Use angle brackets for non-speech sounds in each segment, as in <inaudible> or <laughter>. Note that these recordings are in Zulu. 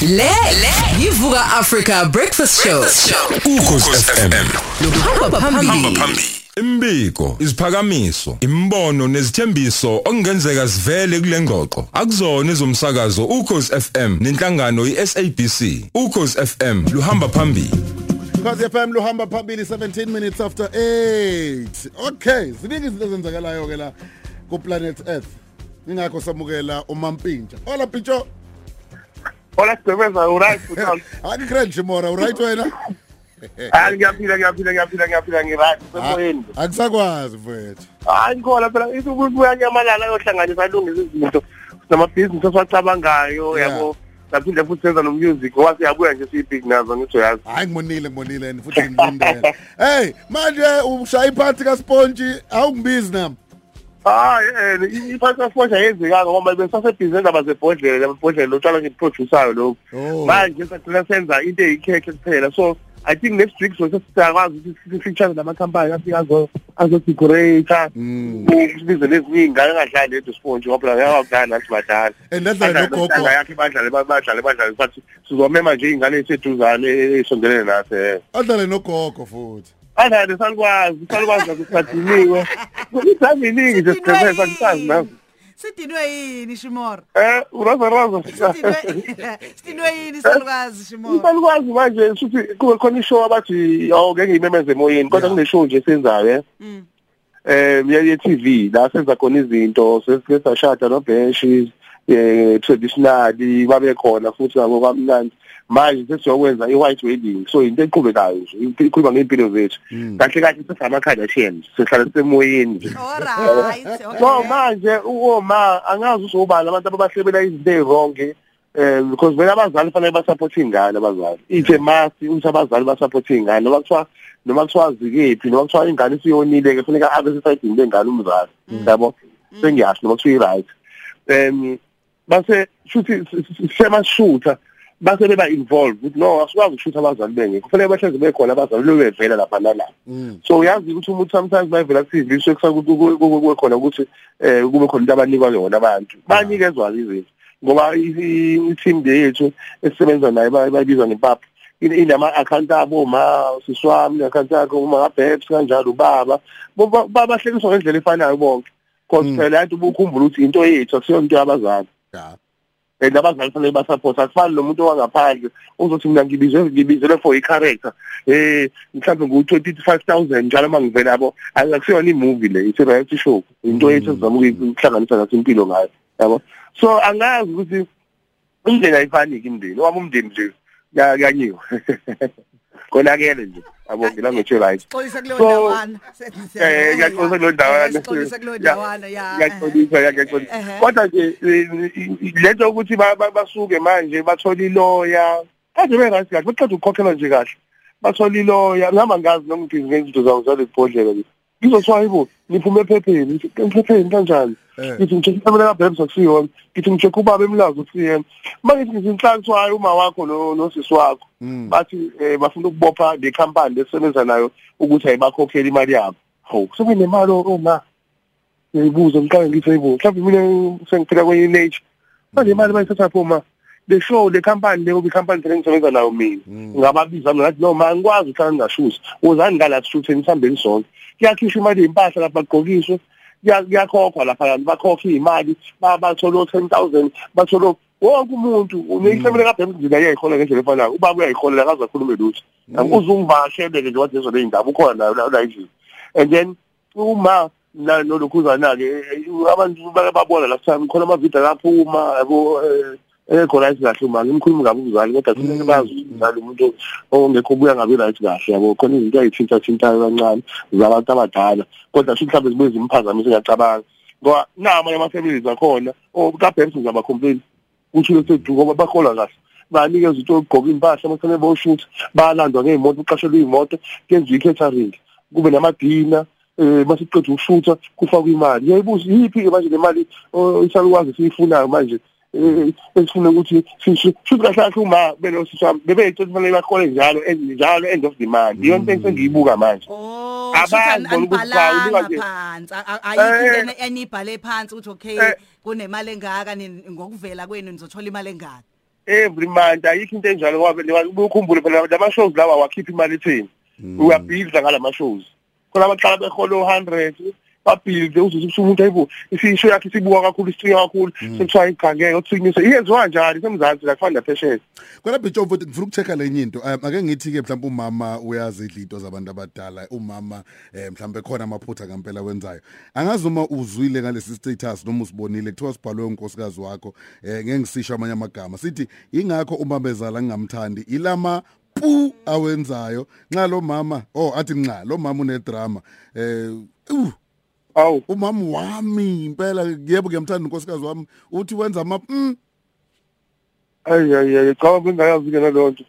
Le le yivuka Africa Breakfast Show. ukhosi FM Hamba phambili. phambili imbiko isiphakamiso imbono nezithembiso okungenzeka sivele kule ngxoxo akuzona izomsakazo ukhosi FM nenhlangano iSABC ukhosi FM luhamba phambili Cause FM luhamba phambili 17 minutes after 8. Okay, ziningi izinto ezenzakalayo ke la ku planet Earth. Ingakho samukela uMampintsha. Hola Pincho. Hola Sibeza, uright futhi. Hayi cringe mora, right wena? Hayi ngiyaphila ngiyaphila ngiyaphila ngiyaphila ngiright semoyeni. Akusakwazi mfethu. Hayi ngikhona phela isuku kuyanyamalala yohlanganisa alungisa izinto. Namabhizinisi esiwacabangayo Yeah. yabo. Saphinde futhi senza no music wase yabuya nje siyibig nazo ngithi uyazi. Hayi ngimonile ngimonile and futhi ngimlindele. Hey, manje ushaya iphansi ka Sponge awungibizi nami. Hayi eh iphansi forja yenzekanga ngoba besasebhizinisi ndaba zebhodlela lebhodlela lotshalo ngiproducer lokho. Oh. Manje sesicela senza into eyikhekhe kuphela so I think next week so sesiyakwazi ukuthi sifeature namakhampani afika azo azo decorate usibize nezinye ingane engadlali ledo sponge ngoba la yakudlala nathi badala And that's like no gogo. yakhe badlale badlale badlale but sizomema nje ingane eseduzane esondelene nathi eh Adlale nogogo futhi. Adlale salikwazi salikwazi ukusadiniwe ukuthi iningi nje siqhubeka sakusazi nazo Sidinwe yini Shimora? eh uraza raza Sidinwe <laughs> Sidinwe yini salukazi Shimora? Isalukwazi manje futhi kube khona ishow abathi awuke ngiyimemeze emoyeni kodwa kune show nje senzayo eh? Mm. eh ye TV la senza khona izinto sesikhetha shada no bench eh traditional babe khona futhi abo kamnandi manje sesiyokwenza i-white wedding so into eqhubekayo nje ikhuluma ngeimpilo zethu. Kahle kahle sesama Kardashian sihlala semoyeni nje. All right. <laughs> so manje uma angazi uzobala abantu ababahlebela izinto ezwrong eh because vele abazali fanele basupport ingane abazali. Ithe masi ukuthi abazali basupport ingane noma kuthiwa noma kuthiwa zikephi noma kuthiwa ingane isiyonile ke kufanele abe sesayidini lengane umzali yabo? Sengiyasho noma kuthiwa i-right. Um base shuthi semasishutha base beba involved ukuthi no asikwazi ukushutha abazali bengekho kufanele bahleze bekhona abazali bebevela lapha nalapha so uyazi ukuthi umuntu sometimes bayivela kusiviswe kusakuthi kube khona ukuthi eh kube khona into abanikwa yona abantu. Banikezwa izinto ngoba i-team yethu esisebenza naye bayibiza ngempapha inama account abo ma siswami account yakho uma ngabheps kanjalo ubaba. Babahlekiswa ngendlela efanayo bonke. Because phela yathi ubukhumbula ukuthi into yethu akusiyo into yabazali. Yeah. And abazali fanele basupport asifani nomuntu wangaphandle uzothi mina ngibizwe ngibizelwe for i-character. Eh mhlawumbe ngu-25000 njalo uma ngivela yabo akusiyona i-movie le it's a reality show. Into yethu esizama ukuhlanganisa nathi impilo ngayo yabo? So angazi ukuthi indlela ayifani-ke imndeni owami umndeni nje kuyanyiwa <laughs> konakele nje. Yabo ngilangotshe right Xolisa kuleyo So, ndawana. eh ngiyaxolisa kulo ndawana. Xolisa kuleyo ndawana ya. ngiyaxolisa ngiyaxolisa. Ehhe. kodwa nje eh, lento ukuthi ba- ba- basuke manje bathola iloya. Kaze be-right kahle baqeda ukukhokhelwa nje kahle. Bathola iloya. Ngihamba ngazi noma ngithi ngezinto zawo zale bhodlela le ngizothiwa yibo niphume ephepheni ngithi ephepheni kanjani? Eh. ngithi ngishekhe ikamela kabhebs akusiyona ngithi ngishekhe ubaba emlazi ukusiyena uma ngithi ngizinhlaka kuthiwa uma wakho no- nosisi wakho Mm. bathi eh, bafuna ukubopha le company lesebenza nayo ukuthi ayibakhokhela imali yabo. Hawu sebe nemali uma ngiyibuza ngiqale ngithi hayibo mhlawumbe mina sengiphila kwenye nature manje imali bayithatha pho ma le show le company le obi company le ngisebenza nayo mina ngababiza mina ngathi no ma ngikwazi ukuthi ngingashuthi uzani ngala sishutheni sihambeni sonke kuyakhishwa imali yempahla lapha bagqokiswe kuya- kuyakhokhwa lapha bakhokha imali bathola o10000 bathola wonke umuntu. Uneyisemele kabhemu nje yayihola ngendlela efanayo ubaba uyayiholela akaze akhulume lutho. Uzungivashele ke nje wathi lezo indawo ukhona nayo la la endlini. And then uma la nolokhuzana ke abantu bayabona la time khona amavidiyo akaphuma yabo ekho right kahle uma ngimkhulumi ngabe umzali kodwa kufanele bazi ukuthi umzali umuntu ongekho ubuya ngabe right kahle yabo? Khona izinto ayithinta thintayo kancane zabantu abadala kodwa futhi mhlawumbe zibe zimphazamisa ngiyacabanga ngoba nama ama-families akhona kabhemsi ngizaba complain uthule sethu ngoba bahola kahle. Banikeza into yokugqoka impahla amafanele boshutha bayalandwa ngey'moto uqashelwe iy'moto kwenziwa i-catering kube namadina um masiqeda ukushutha kufakwa imali. Yayibuza yiphi-ke manje le mali oh, isalukwazi siyifunayo manje? eh, esifuna ukuthi sisho futhi kahle kahle uma belo siswami bebeyitho kufanele bahole njalo njalo end of the month iyo nto engisengiyibuka manje Oh, shuthi ubuka nje. phansi. Ayikho Eh. into enibhale phansi ukuthi okay Eh. kunemali engaka ngokuvela kwenu nizothola imali engaka. every month ayikho into enjalo ngoba ukhumbule phela lama shows lawa wakhipha imali ethini uyabhidla ngalama shows khona abaqala behola 100 babhilde uzuze umuntu ayibu isisho yakhe sibuka kakhulu isicinga kakhulu sekuthiwa igangeke uthinyise iyenziwa kanjani semzansi la kufana phesheya Kodwa Bitsho futhi ngifuna ukuchecka lenye into. Um, ake ngithi ke mhlawumbe umama uyazidla into zabantu abadala. Umama eh mhlawumbe khona amaphutha kampela wenzayo. Angazi uma uzwile ngalesi status noma usibonile kuthiwa sibhalwe unkosikazi wakho eh ngeke ngisisho amanye amagama. Sithi ingakho uma bezala ngingamthandi ilama pu awenzayo nxa lo mama oh athi nxa lo mama une drama eh uh, awu umama wami impela yebo ngiyamthanda unkosikazi wami. Uthi wenza ama mm, ayi ayi ayi cha bengayazi ke nalonto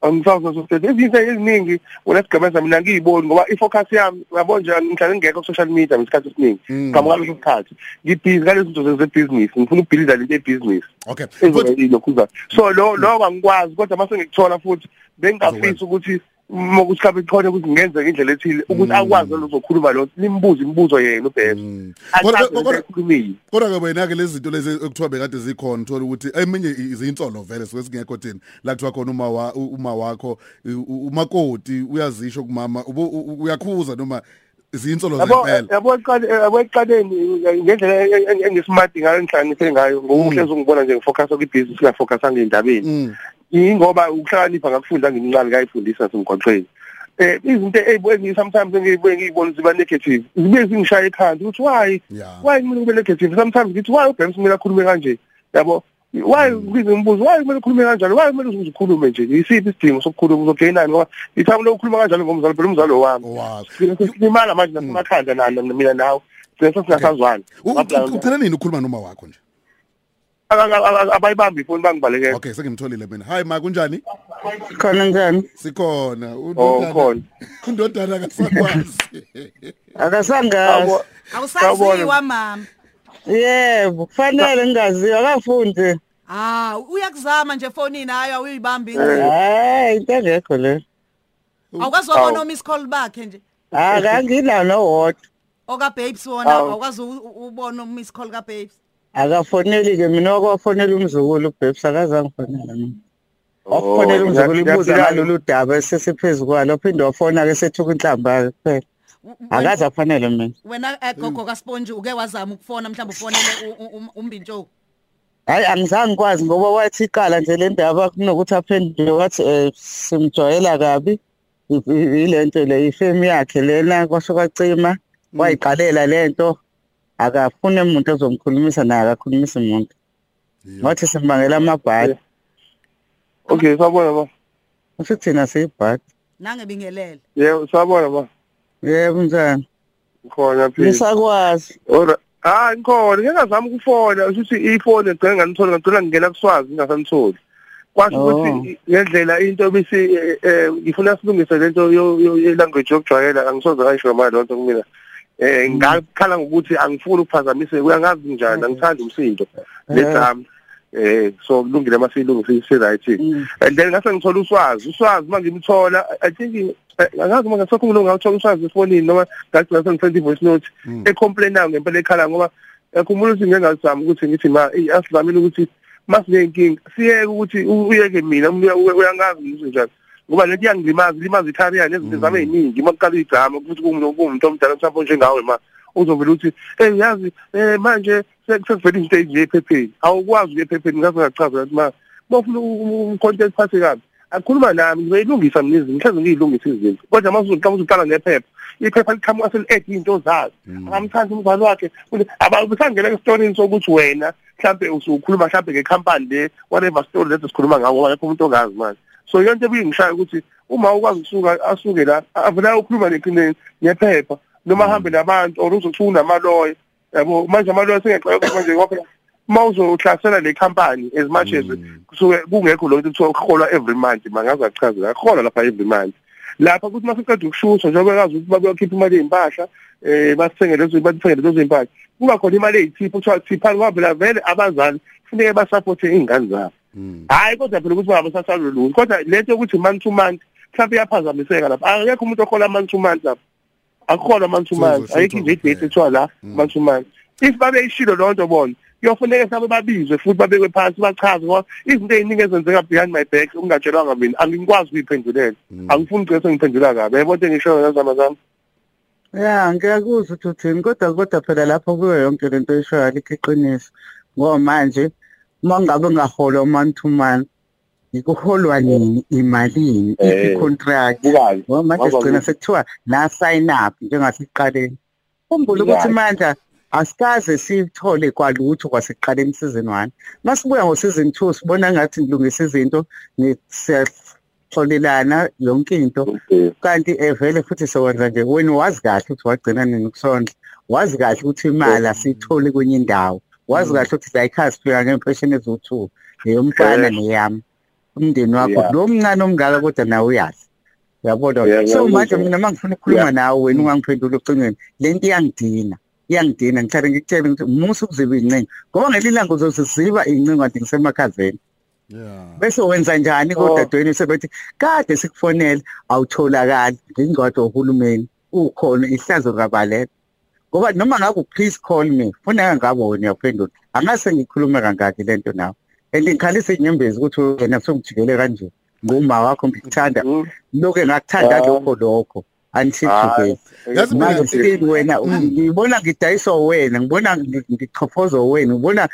angisazi sokuthi izinto eziningi unesigabeza mina ngiyiboni ngoba ifocus yami yabo nje ngihlale ngekho ku social media ngesikhathi esiningi. Mm. ngama kwaleso sikhathi ngibhizi ngalezo zinto zebusiness ngifuna ukubuilda lento ebusiness okay. Futhi ezobe lokhuza so lo lo angikwazi kodwa mase ngikuthola futhi bengingafisa ukuthi uma ukuthi mhlawumbe khona ukuthi ngenzeke indlela ethile ukuthi akwazi lozokhuluma lo nimbuze imibuzo yena ubheka Mm. Kodwa- achaze kodwa- ukukhulumile Kodwa ke wena ke lezi zinto lezi ekuthiwa bekade zikhona uthola ukuthi eminye izinsolo vele suke singekho thina. La kuthiwa khona uma wa uma wakho u- u- umakoti uyazisho kumama ubu- u- uyakhuza noma izinsolo yabo zempela. yabo eqale yabo eqaleni ngendlela engismart ngayo ngihlanganise ngayo ngokuhlezi ungibona nje ngifocus kwibusiness ngafocus ngendabeni Mm. ingoba ukuhlakanipha ngakufunda ngimncane ngayifundisa nasemgwaqweni eh izinto ezibuye sometimes engiyibuye ngiyibona ziba negative. Zibuye zingishaye ekhanda ukuthi why? Yeah. why kumele kube negative? Sometimes ngithi why ubhemu kumele akhulume kanje? Yabo? Why ngize ngibuza why kumele ukhulume kanjalo why kumele uze ukhulume nje? Yisiphi isidingo sokukhuluma uzogainani ngoba ithamule ukukhuluma kanjalo ngomzalo phela umzalo wami Wow. silimala manje nasemakhanda nana mina nawe. Sese singasazwani U- u- Ucela nini ukukhuluma noma wakho nje? Abayibambi ifoni bangibalekela Okay sengimtholile mina. Hi ma kunjani? Khona njani? Sikhona. Oh khona. Undodana kasakwazi <laughs> akasangazi Yabo- awusaziwa mama. Yebo kufanele ngingaziwa akafundi. Ah uyakuzama nje efonini hayi awuyibambi hayi into engekho le. Awukwazi ukubona miss call bakhe nje. Akanginawo nowodwa oka babes wona Awu. awukwazi u- ubona miss call ka babes akafoneli-ke mina wakwafonela umzukulu ubhebs akazange fonela mina. Wakufonela Oh, umzukulu ibuza ngalolu daba esesiphezu kwalo phinde wafona-ke sethuka inhlamba-ke kuphela. Akaze afanele mina. wena egogo kaSponge uke wazama ukufona mhlawumbe ufonele um- umbintshoko hayi angizange ngikwazi ngoba wathi iqala nje le ndaba kunokuthi aphendule wathi um simjwayela kabi ile nto le ifemu yakhe lena kwasho kwacima wayiqalela le nto. Akafune umuntu ozomkhulumisa naye akakhulumisa umuntu. Wathi simbangela amabhadi. Okay sabona ma uthi thina siyibhadi. Nange bingelele yebo sabona ma yebo njani khona phela ngisakwazi. Ora ah ngikhona. Ngingazama ukufona. Ukuthi ifoni egcina nganithola ngicela ngingena kuswazi ngingasanitholi kwasho Oh. ukuthi ngendlela into bisi eh, eh, ngifuna silungise lento yo- yo- ye-language yokujwayela angisoze ngayisho manje lonto kumina. Eh ngakhala ngokuthi angifuni ukuphazamiseka uyangazi njani angithandi umsindo. Lesami eh so kulungile masilungise si-right and then ngase ngithola uswazi uswazi uma ngimthola i think eh, angazi uma ngasakhuluma ngawuthola uswazi efonini noma ngathi ngase ngisende i-voice note ecomplainayo ngempela ekhala ngoba yakhumbula ukuthi ngeke ngazama ukuthi ngithi ma eyi, asizamile ukuthi masinenkinga siyeke ukuthi uyeke mina uya- uya- uyangazi ukuthi njani ngoba lento iyangilimaza ilimaza i-career nezinto zami ey'ningi. Uma kuqala igama futhi kuwumuntu kuwumuntu omdala mhlawumbe njengawe ma uzovela ukuthi eh yazi eh manje sekuvela izinto ezinje ephepheni. Awukwazi ukuya ephepheni ngase ngachaza ukuthi ma bafuna umcontent phathe kabi. Akhuluma nami ngiyilungisa mina izinto mhlawumbe ngiyilungisa izinto. Kodwa mase uzoqala uzoqala nephepha iphepha liqhamuka seli-add iy'nto zazo angamthandi umzali wakhe abusangena esitorini sokuthi wena mhlawumbe usukhuluma mhlawumbe ngekhampani le whatever story lezo sikhuluma ngawo ngoba akekho umuntu ongazi manje. So yonke ebuye ngishaya ukuthi uma ukwazi ukusuka asuke la avela ukhuluma neqineni ngephepha noma ahambe nabantu or uzothi unamaloya yabo? Manje amaloya sengexoxa manje ngoba uma uzohlasela le company as much as kusuke kungekho lokho kuthiwa ukuholwa every month mangaze achazela akuholwa lapha every month. Lapha kuthi masiqeda ukushuthwa njengoba kazi ukuthi babeyokhipha imali yey'mpahla eh basithengele lezo bathengele lezo iy'mpahla kuba khona imali eyithipha kuthiwa thiphani ngoba phela vele abazali kufuneke basapothe iy'ngane zabo. Hayi kodwa phela ukuthi bangabasasalwe lutho kodwa lento yokuthi month to month mhlawumbe iyaphazamiseka lapha. Akekho umuntu ohola month to month lapha. Akuholwa month to month Kuzoshutha ayikho nje idate kuphela. ethiwa la month to month if babeyishilo loo nto bona kuyofuneka sabe babizwe futhi babekwe phansi bachaze ngoba izinto eziningi ezenzeka behind my back ungatshelwanga mina. Angikwazi ukuyiphendulela angifuni ugcine sengiphendula kabi. Yabo into engishoyo yazamazana Ya ngiyakuzwa ukuthi uthini kodwa kodwa phela lapho kuyo yonke lento eshoyo alikho iqiniso ngoba manje uma ngabe ngahola man to man ikuholwa nini imalini Eh, i-contract? bukazi ngoba manje Ngoba sigcina ku- sekuthiwa na sign up njengasiqaleni khumbula ukuthi Bukazi. manje asikaze sithole kwalutho kwasekuqaleni season 1 masibuya ngo season 2 sibona ngathi ngilungisa izinto siyatholelana yonke into. Okay. kanti eh vele futhi sokwenza nje wena wazi kahle ukuthi wagcina nini kusondla wazi kahle ukuthi imali asiyitholi kwenye indawo. Wazi kahle ukuthi zayikhaya siphika ngempesheni eziwu-two. Neyomfana Eh. neyami umndeni wakho. Yeah. lo mncane omngaka kodwa nawe uyazi. Uyabona? Yeah, so ngiyakuzwa. manje mina uma ngifuna ukukhuluma Yeah. nawe wena ungangiphendula ocingweni le nto iyangidina iyangidina. Ngithanda ngikutshele ukuthi musa ukuziba iy'ncingo. Ngoba ngelinye ilanga uzoziziba iy'ncingo kanti ngisemakhazeni. Yeah. Bese wenza njani Oh. kodadweni sebethi kade sikufonela awutholakali. Ngingcwadi ohulumeni ukhona ihlazo kabalela ngoba noma ngabe please call me funeka ngabe wena uyaphendula angase ngikhulume kangaki lento nawe and ngikhalisa inyembezi ukuthi wena songijikele kanje nguma wakho ngikuthanda Mm. lokho ngakuthanda Ah. lokho lokho until today Yazi mina- manje still wena ngibona ngidayiswa wena ngibona ngi- ngichofozwa wena ngibona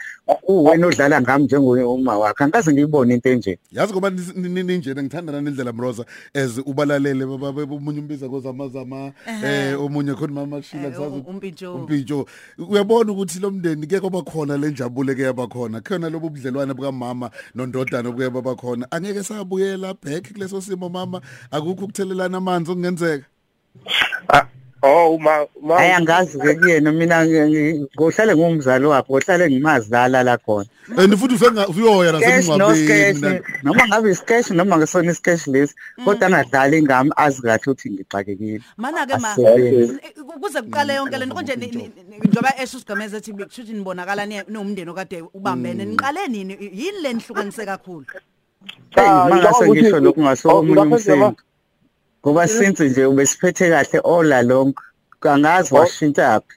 uwena odlala ngami njengoma wakho angikaze ngiyibone into enje. Yazi ngoba nis- ni- ni- ninjena ngithandana nendlela mroza as ubalalele baba- baba- omunye umbiza kozamazama eh omunye khona mama shila Eh, kusazi u- umpintsholo. umpintsho uyabona ukuthi lo mndeni ke kwaba khona le njabule ke yaba khona. Khona lobo budlelwane bukamama nondodana obuye baba khona. Angeke sabuyela back kuleso simo mama. Akukho ukuthelelana amanzi okungenzeka. Ah, oh ma ma hayi angazi ke kuyena mina ngohlale ngumzali wakhe ngohlale ngimazala la khona. And futhi usenga uyoya sketch noma ngabe isketch noma ngesona isketch lesi kodwa angadlali ingami azi kahle ukuthi ngixakekile. Mana ke ma Asebenzi. kuze kuqale yonke lento konje njengoba esho sigameza ethi kushuthi nibonakala ni- niwumndeni okade ubambene. Niqale nini? Yini le nihlukanise kakhulu? Hey Ah, ngisho ukuthi- lokhu ngoba since nje ubesiphethe kahle all along kangazi Oh. washintsha phi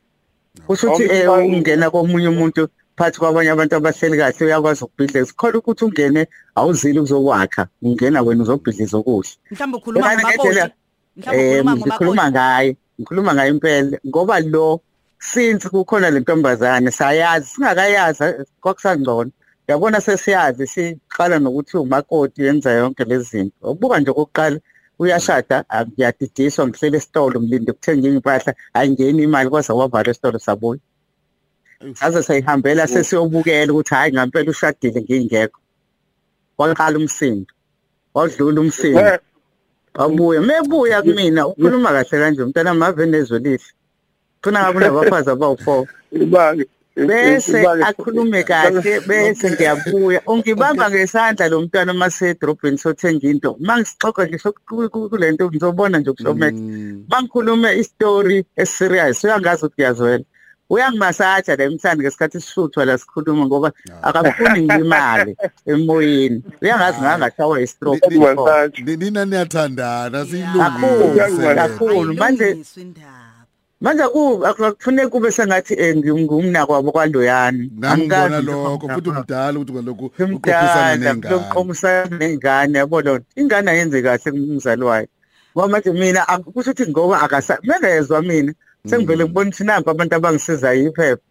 kusho ukuthi eh ungena komunye umuntu phakathi kwabanye abantu abahleli kahle uyakwazi ukubhidliza khona ukuthi ungene awuzili ukuzokwakha ungena wena uzobhidliza okuhle mhlawumbe ukhuluma ngendlela- mhlawumbe ukhuluma ngaye ngikhuluma ngaye impela. Ngoba lo since kukhona le ntombazane sayazi singakayazi kwakusangcono. Yabona sesiyazi siqala nokuthi umakoti yenza yonke lezi zinto. Ubuka nje okokuqala uyashada? Ah, ngiyadidiswa ngihlele esitolo ngilinde ukuthenga impahla ayingeni imali kwaze wavala esitolo sabuya saze sayihambela sesiyobukela ukuthi hayi ngampela ushadile ngingekho. Waqala umsindo wadlula umsindo. Eh, wabuya mebuya kumina ukhuluma kahle kanje umntana mave nezwe lihle funa ngabe <laughs> unabafazi abawu-four? Ibake bese akhulume kahle bese ngiyabuya. Ungibamba ngesandla lo mntwana uma sedrobheni sothenga into. Uma ngisixoxa ngisho ku- ku- kule nto ngizobona nje kushomexa uma ngikhulume istori eserious uyangazi ukuthi uyazwela. Uyangimasaja le mthandi ngesikhathi sishuthwa la sikhuluma ngoba akafuni ngilimali <laughs> emoyeni. Uyangazi ngangashawa istroke nina niyathandana kakhulu siyilungise kakhulu manje manje ku akufuneki kube sengathi eh, ngi- ngumnakwabo kwaloyani nangibona lokho futhi umdala ukuthi kwalokhu uqophisana umdala nengane lokuqomisana nengane yabona ingane ayenze kahle kumzali wayo ngoba manje mina ak- kusho ukuthi ngoba akasa mengezwa mina sengivele ngibona ukuthi nampa abantu abangisizayo iphepha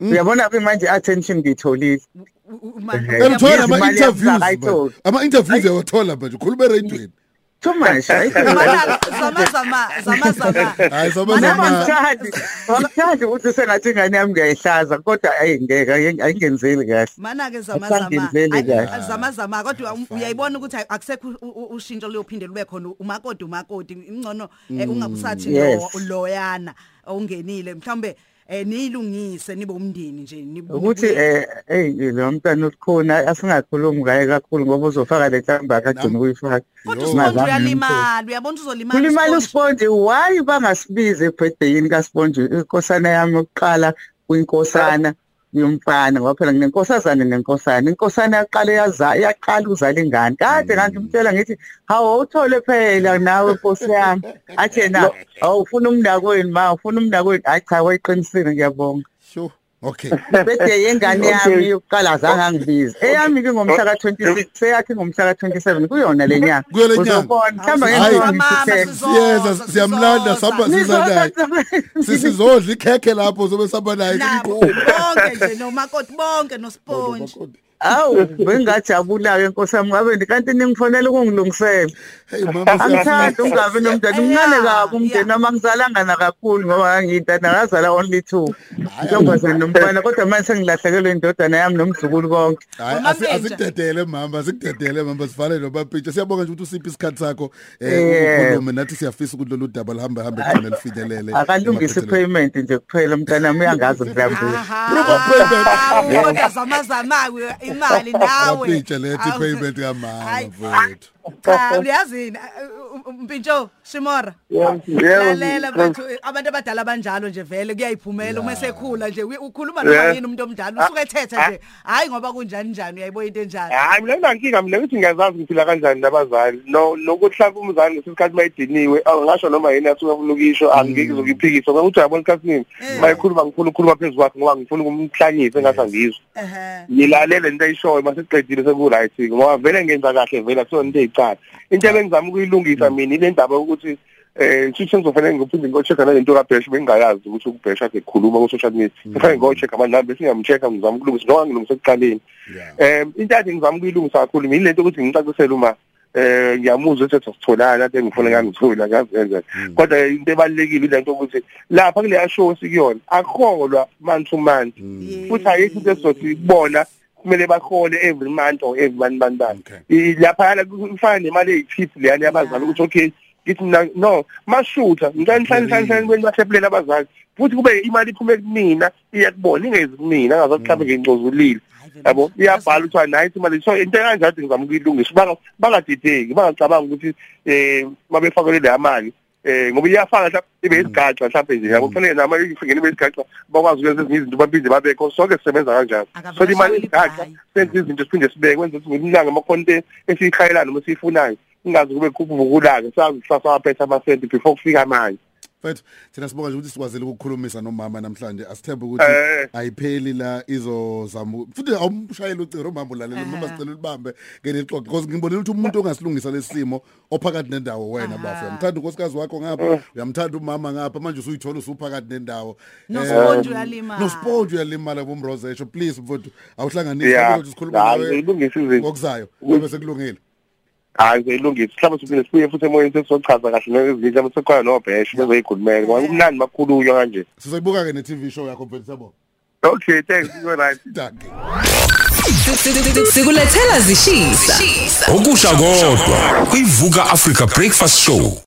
uyabona ke manje attention ngiyitholile U- u- ma- Kanti uthola Yes, imali ama-interviews yami manje. ayitholi. ama-interviews yawathola manje ukhuluma ereyidweni too much hayi Mana zama zama zama zama hayi Mina samazama angithandi angithandi ukuthi sengathi ingane yami ngiyayihlaza kodwa ayingeke ayingenzeli kahle. Mana ke zama zama. Asangenzeli Ay- kahle. zama zama. Kodwa um- uyayibona ukuthi ay- akusekho u- u- ushintsho liyophinde lube khona umakoti umakoti. Ingcono eh, ungabusathi Yes. lo loyana ungenile mhlambe eh niyilungise nibe umndeni nje nibu- ukuthi eh hey lo mntana ukhona asingakhulumi ngaye kakhulu ngoba uzofaka le hlamba akagcina ukuyifaka kodwa Yo. usibonje Ngazange uyalimala uyabona uzolimala kulimala uSponge. usponje why bangasibize ebirthdayini kaSponje inkosana yami yokuqala kuyinkosana yomfana ngoba phela nginenkosazana nenkosana. Inkosana yaqala yaza yaqala uzala ingane. Kade kanti umtshela ngithi hawo uthole phela nawe nkosi yami. Athi yena awufuna umnakweni ma ufuna umnakweni hayi cha wayiqinisile ngiyabonga. Sho okay. Birthday yengane yami yokuqala azange angibize. Eyami ke ngomhla ka26 seyathi ngomhla ka27 kuyona le nyanga. Kuyo le nyanga? Uzobona, mhlawumbe Hayi. ngeke Mama, ngikutheke sizoza, siyeza siyamlanda sihamba siza naye. sisizodla ikhekhe lapho sobe sihamba naye nabo kumqhuba bonke nje nomakoti bonke nosponge. Awu bengajabula ke nkosi yami ngabe kanti ningifonela ukungilungisela hey mama angithandi ungabi nomndeni umncane Yeah, kabi umndeni yeah. noma ngizalanga nakakhulu ngoba ngiyintana ngazala only two intombazane nomfana kodwa manje sengilahlekelwe indodana yami nomzukulu konke hayi Mama asi- Mpenja. asikudedele mama asikudedele mama sivale nobapitsha siyabonga nje ukuthi usiphi isikhathi sakho eh Yeah. ukhulume nathi siyafisa ukuthi lolu daba lihambe hambe khona lifinyelele akalungise emaphethelweni. i-payment nje kuphela umntanami uyangazi ngizambula Proof of payment. Kodwa zamazamawe imali <laughs> nawe. Bapitsha lethi Awu. payment kamama Hayi. mfowethu Cha uyazini Mpintsho Shimora. Lalela bathu abantu abadala abanjalo nje vele kuyayiphumela uma sekhula nje uy- ukhuluma noma Yeah. yini umuntu omdala? Usuke ethetha nje hayi ngoba kunjani njani? Uyayibo into enjalo. hayi mina nginankinga mina ukuthi ngiyazazi ngiphila kanjani nabazali no nokuthi mhlawumbe umzali ngesikhathi mayidiniwe angasho noma yini asuke afuna ukisho angeke ngizokuphikisa ngoba uthi yabona isikhathi Eh. mayikhuluma ngifuna ukukhuluma phezu kwakhe ngoba ngifuna ukumhlanyisa engathi angizwe. Ehhe. ngilalele into ayishoyo mase siqedile seku-right ngoba vele ngenza kahle vele kusona into ey'cala into ebengizama ukuyilungisa mina ile ndaba yokuthi eh kusho sengizofanele ngiphinde ngiyo-check-a nalento kabhesh bengingayazi ukuthi ubhesh akhe kukhuluma ku-social media. Kufanele ngiyo-check-a manje nami bese ngiyam-check-a ngizama ukulungisa noma ngilungisa ekuqaleni. Yeah. Um into ade ngizama ukuyilungisa kakhulu mina ilento ukuthi ngicacisele uma eh ngiyamuzwa ukuthi sitholana kade ngifuna ngangithola ngazenza kodwa into ebalekile ilento ukuthi lapha kuleya show sikuyona akholwa man to man futhi ayikho into esizothi kubona kumele bahole every month or every one month Okay. I- lapha kufana nemali eyitip leyani yabazali ukuthi okay ngithi mina no mashutha ngicela hlanje hlanje hlanje kweni bahlephulela abazali futhi kube imali iphume kumina iyakubona ingezi kumina angazathi mhlawumbe ngingcozulile yabo iyabhala ukuthi nice imali. So into kanjalo ngizama ukuyilungisa banga bangadideki bangacabanga ukuthi eh mabefakele le mali. Eh ngoba iyafaka mhlawumbe ibe isigaxa mhlawumbe nje yabo kufanele nama ifike ibe isigaxa bakwazi ukwenza ezinye izinto baphinde babekho sonke sisebenza kanjalo. So imali isigaxa senze izinto siphinde sibeke kwenza ukuthi ngimlanga amakhonte esiyikhayelana noma siyifunayo ingazi kube kuvukulake sazi kusasa waphetha amasenti before kufika manje mfethu thina sibonga nje ukuthi sikwazile ukukhulumisa nomama namhlanje asithembe ukuthi Eh. ayipheli la izozama futhi awumshayeli ucingo umama ulalela noma sicela ulibambe ngelixoxo because ngibonile ukuthi umuntu ongasilungisa lesimo ophakathi nendawo wena bafu uyamthanda unkosikazi wakho ngapha uyamthanda umama ngapha manje usuyithola usuphakathi nendawo Nosponge uyalimala. nosponge uyalimala bomrozesho please mfowethu awuhlanganisi Yeah. ukuthi sikhuluma Hayi, nawe ngiyilungisa izinto. ngokuzayo kube sekulungile hayi ngizoyilungisa mhlawumbe siphinde sibuye futhi emoyeni sesizochaza kahle nezinto ama sekhona nobhesh bezoyikhulumela ngoba kumnandi makhulunywa kanje. Sizoyibuka ke ne TV show yakho mfethu siyabonga okay thanks you're right. Danke. Sikulethela zishisa. okusha kodwa kuyivuka Africa Breakfast Show.